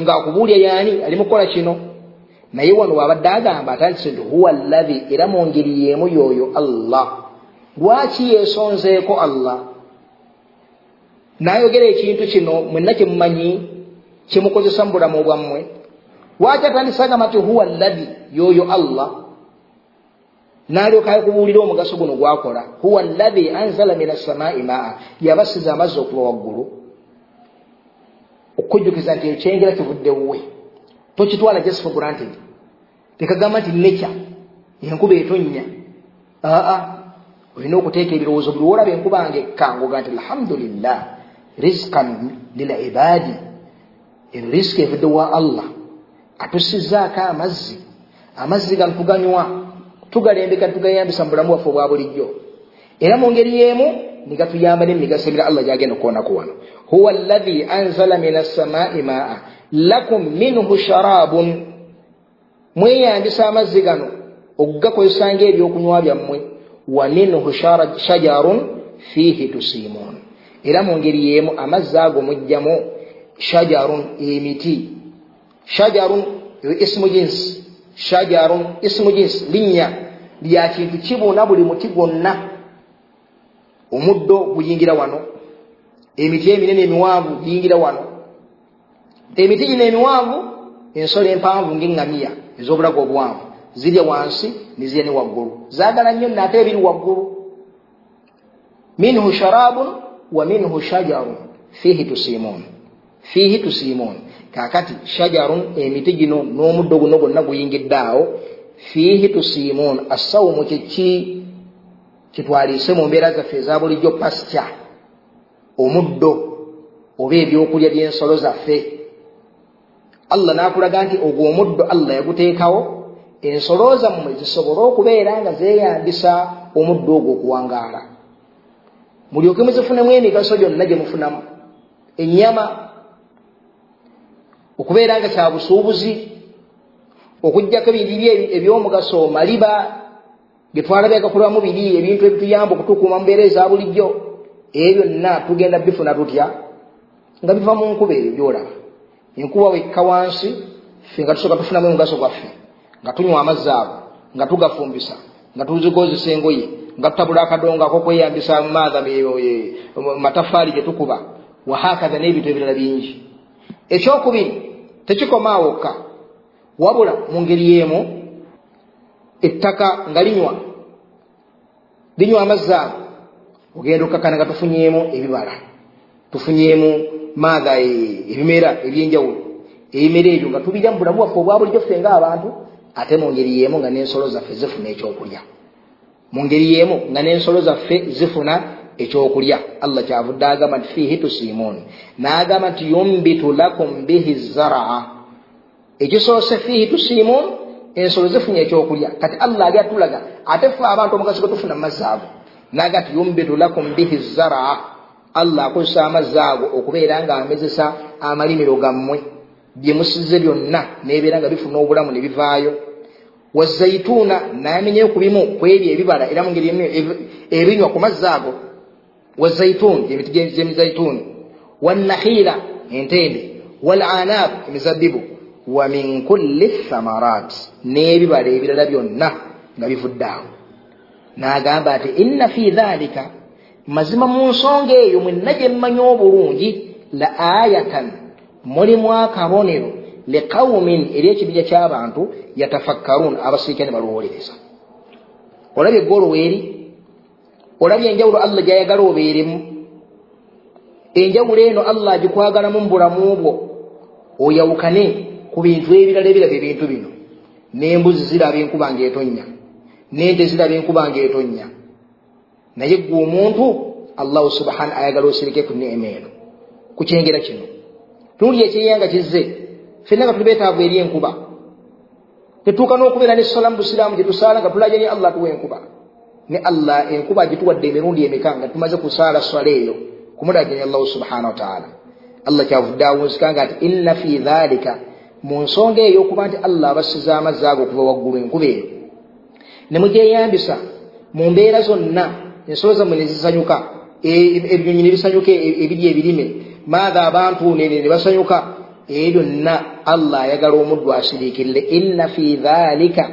ngaakubuulya yaani ali mukukola kino? Naye wano waabadde agamba atandise nti huwa allahi era mu ngeri yeemu yooyo allah lwaki yeesonzeeko allah? N'ayogera ekintu kino mwenna kyemumanyi kyemukozesa mu bulamu bwammwe. Lwaki atandise agamba nti huwa allahi yooyo allah? N'alyoka akubuulira omugaso guno gwakola. Huwa allahi anzala min assamai maa yabasiza amazzi okuba waggulu. Okujjukiza nti ekyengera kivudde wuwe. Tokitwala just for granted. Tekagamba nti neca enkuba etonnya. Aa olina okuteeka ebirowoozo buli wolaba enkuba nga ekkangoga nti alhamdulillah rizkan lilibadi erisiki evudde wa allah. Atusizaako amazzi. Amazzi gano tuganywa tugalembeka tugayambisa mu bulamu waffe obwa bulijjo. Era mu ngeri y'emu nigatuyamba nemigaso emira allah gyagenda okuwonaku wano. Huwa allahi anzala min assamai maa lakum minhu sharabun. Mweyambisa amazzi gano okugakozesa ngaebyokunywa byammwe wa minhu shajarun fiihi tusimun era mu ngeri y'emu amazzi ago mujjamu shajarun emiti. Shajarun isimu jinsi shajarun isimu jinsi linnya. Lya kintu kibuna buli muti gwonna. Omuddo guyingira wano. Emiti eminene emiwanvu giyingira wano. Emiti gino emiwanvu ensolo empanvu ngaeŋŋamiya ez'obulago obuwanvu zirya wansi nizirya ne waggulu. Zaagala nnyo naate ebiri waggulu. Minhu sharabun wa minhu shajarun. Fiihi tusimun fiihi tusimun kakati shajarun emiti gino n'omuddo guno gwonna guyingidde awo. Fiihi tusimun assawumu kyeki kitwaliise mu mbeera zaffe eza bulijjo pasca omuddo oba ebyokulya by'ensolo zaffe. Allah n'akulaga nti ogwo omuddo allah yaguteekawo ensolo zammwe zisobole okubeera nga zeeyambisa omuddo ogwo okuwangaala. Mulyoke muzifunemu emigaso gyonna gye mufunamu. Ennyama okubeera nga kya busuubuzi okugjako ebibiri ebyomugaso maliba getwalabye gakulwamu biri ebintu ebituyamba okutukuuma mu mbeera eza bulijjo ebyo byonna tugenda bifuna tutya? Nga biva mu nkuba ebyo gyolaba. Enkuba wekka wansi ffe nga tusooka tufunamu omugaso gwaffe nga tunywa amazzi ago nga tugafumbisa nga tuzikozesa engoye nga tutabula akadongo akokweyambisa mumaaza matafaali gye tukuba wahakaza n'ebintu ebirala bingi. Ekyokubiri tekikomawokka wabula mu ngeri y'emu ettaka nga linywa linywa amazzi ago ogenda okkakkana nga tufunyemu ebibala tufunyemu maaga ebimera ebyenjawulo ebimera ebyo nga tubirya mu bulamu waffe obwa bulijjo ffe ngaabantu ate mu ngeri y'emu nga n'ensolo zaffe zifuna ekyokulya. Mu ngeri y'emu nga n'ensolo zaffe zifuna ekyokulya. Allah kyavudde agamba nti fiihi tusiimuun. N'agamba nti yumbitu lakum bihi zaraa. Ekisoose fiihi tusiimuun ensolo zifunye ekyokulya. Kati allah ali atulaga ate ffe abantu omugaso gwe tufuna mu mazzi ago. Naga nti yumbitu lakum bihi zaraa. Allah akozesa amazzi ago okubeera nga amezesa amalimiro gammwe bye musize byonna nebeera nga bifuna obulamu ne bivaayo. Wazaituuna namenyeyo ku bimu ku ebyo ebibala era mu ngeri ebinywa ku mazzi ago. Wazaituun emiti gyemizaituuni wannahiira entende. Walanab emizabbibu. Wa min kulli thamarat n'ebibala ebirala byonna nga bivudde awo. N'agamba ati inna fi dhalika mazima mu nsonga eyo mwenna gye mmanyi obulungi la ayatan mulimu akabonero liqaumin eri ekibija ky'abantu yatafakkaruun abasiika ne balwolereza olabye eggolowo eri olabye enjawulo allah gyayagala obeeremu enjawulo eno allah agikwagalamu mu bulamu bwo oyawukane ku bintu ebirala ebiraba ebintu bino. N'embuzi ziraba enkuba ngaetonnya n'ente ziraba enkuba ngaetonnya naye gwe omuntu allahu subhana ayagala osirike ku neema eno. Ku kyengera kino tundi ekyeyanga kizze. Fenna nga tuli beetaavu eri enkuba. Tetuuka n'okubeera nesola mu busiraamu gye tusaala nga tulaja ni allah tuwa enkuba. Ne allah enkuba agituwadde emirundi emeka nga tumaze kusaala swala eyo kumulaganya allahu subhanahu wataala allah kyavudde awunzika nga ati inna fi dhalika mu nsonga eyo okuba nti allah abasiza amazzi ago okuva waggulu enkuba eyo. Ne mugyeyambisa mu mbeera zonna ensolo zammwe ne zisanyuka ebinyonyi ne bisanyuka ebiri ebirime maatha abantu ne basanyuka. Eyo byonna allah ayagala omuddu asiriikirire. Inna fi dhalika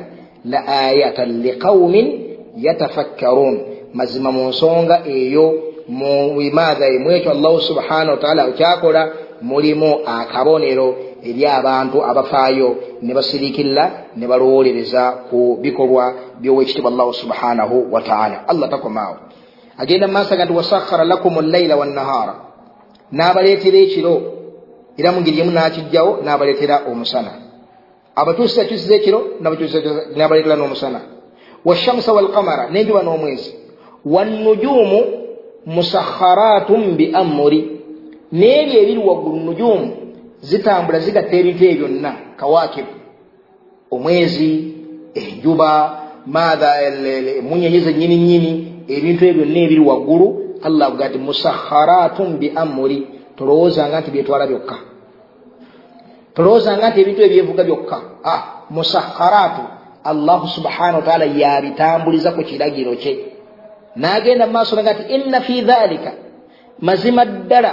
la ayatan liqaumin yatafakkarun mazima mu nsonga eyo mumaatha emwekyo allahu subhanahu wataala kyakola mulimu akabonero eri abantu abafaayo. Ne basiriikirira ne balowolereza ku bikolwa byowekitibwa allahu subhanahu wataala allah takomaawo. Agenda mu maaso ga nti wasakhara lakum llaila wannahaara n'abaleetera ekiro era mu ngeri emu n'akijjawo n'abaleetera omusana. Abatuusisa kyusiza ekiro n'abaleetera n'omusana. Washamsa walqamara n'enjuba n'omwezi. Wannujuumu musakharatun bi amuri n'ebyo ebiri waggulu nujuumu zitambula zigatta ebintu ebyo byonna kawakibu omwezi enjuba maatha emunyenye zennyini nnyini ebintu ebyo byonna ebiri waggulu allah avuga nti musakharatun bi amuri tolowoozanga nti byetwala byokka tolowoozanga nti ebintu ebyevuga byokka ah, musakharatu. Allahu subhanahu wataala yabitambuliza ku kiragiro kye. N'agenda mu maaso naga nti inna fi dhalika mazima ddala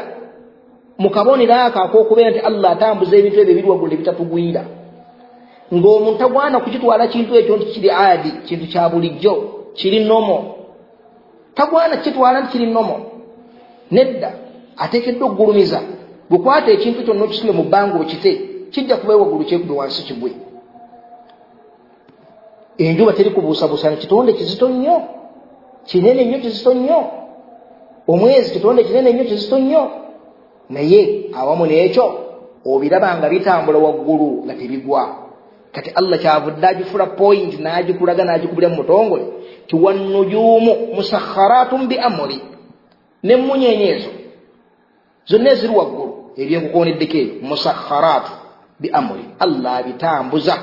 mu kabonero ako ak'okubeera nti allah atambuza ebintu ebyo ebiri waggulu ebitatugwira ng'omuntu tagwana kukitwala kintu ekyo nti kiri adi kintu kya bulijjo kiri nomo tagwana kukitwala nti kiri nomo nedda ateekeddwa okugulumiza. Bukwata ekintu kyonna okisule mu bbanga okite kijja kuba waggulu kyekube wansi kigwe enjuba teri kubuusabuusa kitonde kizito nnyo. Kinene nnyo kizito nnyo. Omwezi kitonde kinene nnyo kizito nnyo. Naye awamu n'ekyo obiraba nga bitambula waggulu nga tebigwa. Kati allah kyavudde agifula point n'agikulaga n'agikubira mu mutongole tiwannujuumu musakharatun bi amuri nemmunyenye ezo zonna eziri waggulu ebyenkukoneddeko eyo musakharatu bi amuri allah abitambuza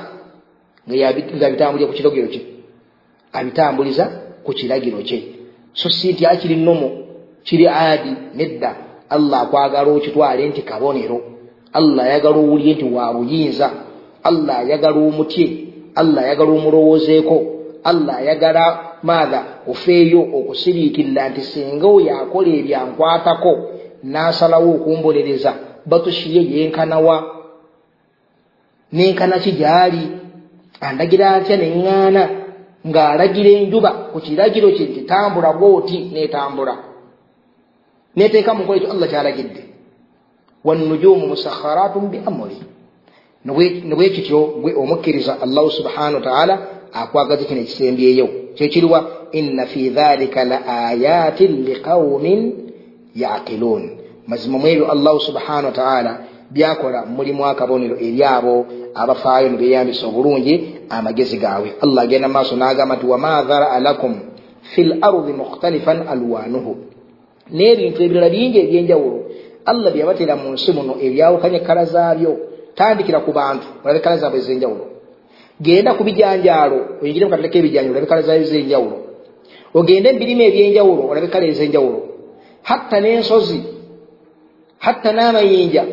nga abitambulira ku kiragiro kye abitambuliza ku kiragiro kye so si nti akiri nomo kiri adi nedda allah akwagala okitwale nti kabonero allah ayagala owulire nti wa buyinza allah ayagala omutye allah ayagala omulowoozeeko allah ayagala maatha ofeeyo okusiriikirira nti singa oyo akola ebyankwatako n'asalawo okumbonereza batushiye yenkanawa nenkana ki gyali? Andagira atya neŋŋaana ng'alagira enjuba ku kiragiro kye nti tambula bwoti n'etambula. Neteeka mu nkola ekyo allah kyalagidde. Wannujuumu musakharatun bi amuri ne bwekityo gwe omukkiriza allahu subhanahu wataala akwagaza kino ekisembyeyo kyekiriwa inna fi dhalika la ayatin liqaumin yaqiluun mazima mu ebyo allahu subhanahu wataala byakola mulimu akabonero eri abo abafaayo ne beeyambisa obulungi amagezi gaabwe. Allah agenda maaso n'agamba nti wama dharaa lakum fi l ardi mukhtalifan alwanuhu n'ebintu ebirala bingi ebyenjawulo allah byabateera mu nsi muno ebyawukanye kala zaabyo tandikira ku bantu olabe kala zaabwe ez'enjawulo genda ku bijanjaalo oyingire mu katale k'ebijanjaalo olabe kala zaabyo ez'enjawulo ogende mu birime ebyenjawulo olabe kala ez'enjawulo. Hatta n'ensozi hatta n'amayinja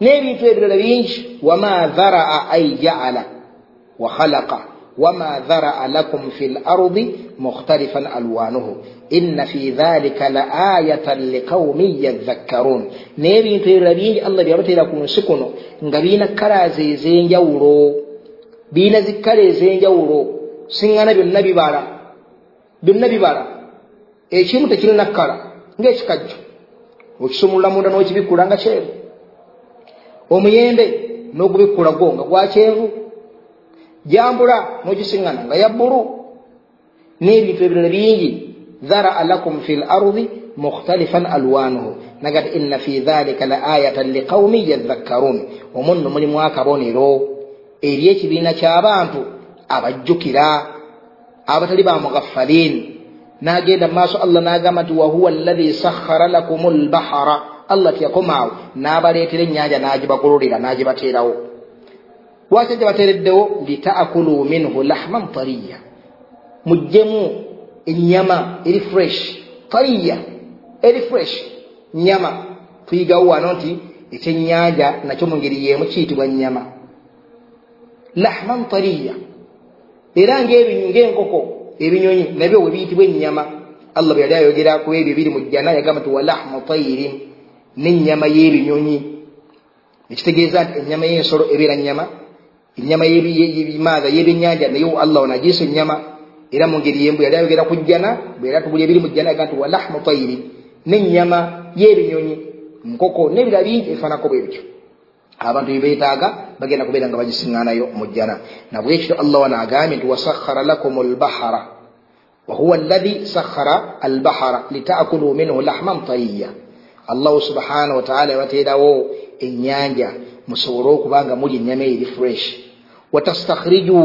n'ebintu ebirala bingi. Wama dharaa ay jaala wa khalaqa. Wama dharaa lakum fi lardi mukhtalifan alwanuhu inna fi dhalika la ayatan liqaumin yadhakkarun n'ebintu ebirala bingi allah byabateera ku nsi kuno nga biina zikkala ez'enjawulo siŋŋana byonna bibala byonna bibala. Ekimu tekirina kkala ng'ekikajjo. Okisumulula munda n'okibikkula nga kyeru. Omuyembe n'ogubikkula gwo nga gwa kyenvu. Jambula n'ogisiŋŋana nga ya bbulu. N'ebintu ebirala bingi dharaa lakum fi lardi mukhtalifan alwanuhu nagati inna fi dhalika la ayatan liqaumin yadhakkarun. Omwo nno mulimu akabonero eri ekibiina ky'abantu abajjukira abatali ba mughaffalin n'agenda mu maaso allah n'agamba nti wahuwa allahi sakhara lakum lbahara allah tiyakomaawo n'abaleetera ennyanja n'agibagololera n'agibateerawo. Lwaki agibateereddewo litaakulu minhu lahman tariya. Mujjemu ennyama eri fresh tariya eri fresh nyama tuyigawo wano nti ekyennyanja nakyo mu ngeri yeemu kiyitibwa nyama lahman tariya. Era ngaenkoko ebinyonyi nabyo we biyitibwa ennyama. Allah bwe yali ayogera ku ebyo ebiri mu jjana yagamba nti walahmu tairin n'ennyama y'ebinyonyi. Ekitegeeza nti ennyama y'ensolo ebeera nyama ennyama yebimaaza y'ebyennyanja naye allah onagiisa ennyama. Era mu ngeri yembu yali ayogera ku jjana bwe yali atubuli ebiri mu jjana yaga nti walahmu tairin n'ennyama y'ebinyonyi nkoko n'ebira bingi ebifaanako bwe bityo abantu byebeetaaga bagenda kubeera nga bagisiŋŋaanayo mu jjana nabwekityo allah wana agambye nti wasakhara lakum lbahara wahuwa allahi sakhara albahara litakulu minhu lahman tariya allahu subhanahu wataala yabateerawo ennyanja musobole okuba nga muli ennyama eri fresh. Watastakhriju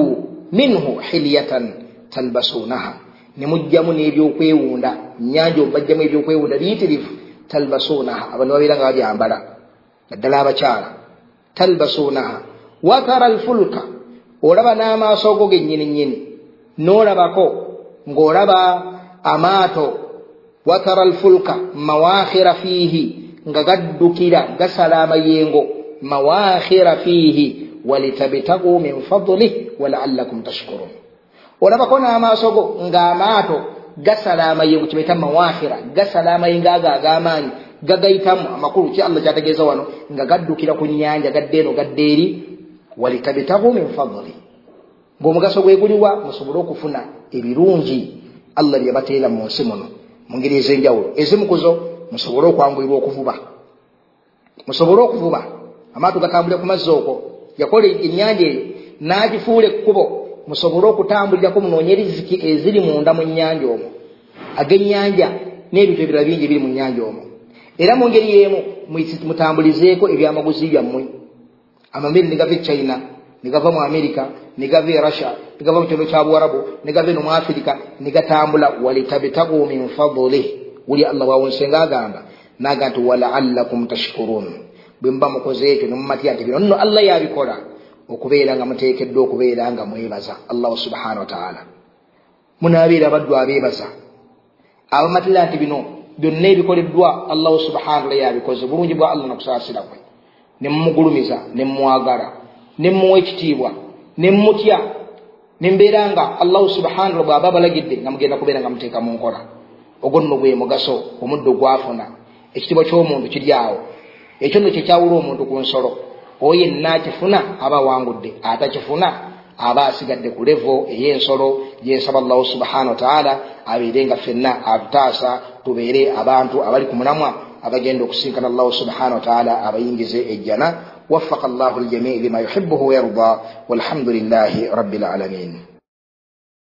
minhu hilyatan talbasuunaha ne mujjamu n'ebyokwewunda nyanja omubajjamu ebyokwewunda biyitirivu talbasuunaha abantu babeera nga babyambala naddala abakyala talbasuunaha watara alfulka olaba n'amaaso go gennyini nnyini n'olabako ng'olaba amaato. Watara alfulka mawaakhira fiihi nga gaddukira gasala amayengo mawaakhira fiihi walitabtagu min fadlih walaallakum tashkurun olabako n'amaaso go ng'amaato gasala amayengo kibaita mawaakhira gasala amayengo ago ag'amaanyi gagayitamu amakulu. Ki allah kyategeeza wano nga gaddukira ku nyanja gadde eno gadde eri walitabtagu min fadli. Ng'omugaso gweguliwa musobole okufuna ebirungi. Allah byebateera mu nsi muno mu ngeri ez'enjawulo. Ezimukuzo musobole okwanguyirwa okuvuba. Musobole okuvuba. Amaato gatambulire ku mazzi okwo. Yakola ennyanja eyo n'agifuula ekkubo. Musobole okutambulirako munoonye riziki eziri munda mu nnyanja omwo. Ag'ennyanja n'ebintu ebirala bingi ebiri mu nnyanja omwo era mu ngeri yeemu mutambulizeeko ebyamaguzi byammwe. Amamiri negava e china negava mu amerika negava e russia negava mu kyondo kya buwarabu negava eno mu afirika negatambula walitabtagu min fadlih wuli allah bwawonsenga agamba naga nti walaallakum tashkurun. Bwe muba mukoze ekyo nemumatya nti bino nno allah yabikola. Okubeera nga muteekeddwa okubeera nga mwebaza allahu subhanahu wataala munaabeera abaddu abeebaza. Abamatira nti bino byonna ebikoleddwa allahu subhanahu wataala yabikoze. Bulungi bwa allah nokusaasira kwe. Nemumugulumiza nemumwagala nemuwa ekitiibwa nemutya nembeera nga allahu subhanahu bwaba abalagidde nga mugenda kubeera nga muteeka mu nkola. Ogwo nno gwe mugaso omuddo gwafuna. Ekitiibwa ky'omuntu kiri awo. Ekyo nno kyekyawula omuntu ku nsolo. Oyo yenna akifuna aba awangudde atakifuna aba asigadde ku levo ey'ensolo gyensaba allahu subhanahu wataala abeere nga ffenna atutaasa tubeere abantu abali ku mulamwa abagenda okusinkana allahu subhanahu wataala abayingize ejjana وفق الله الجميع لما يحبه ويرضى والحمد لله رب العالمين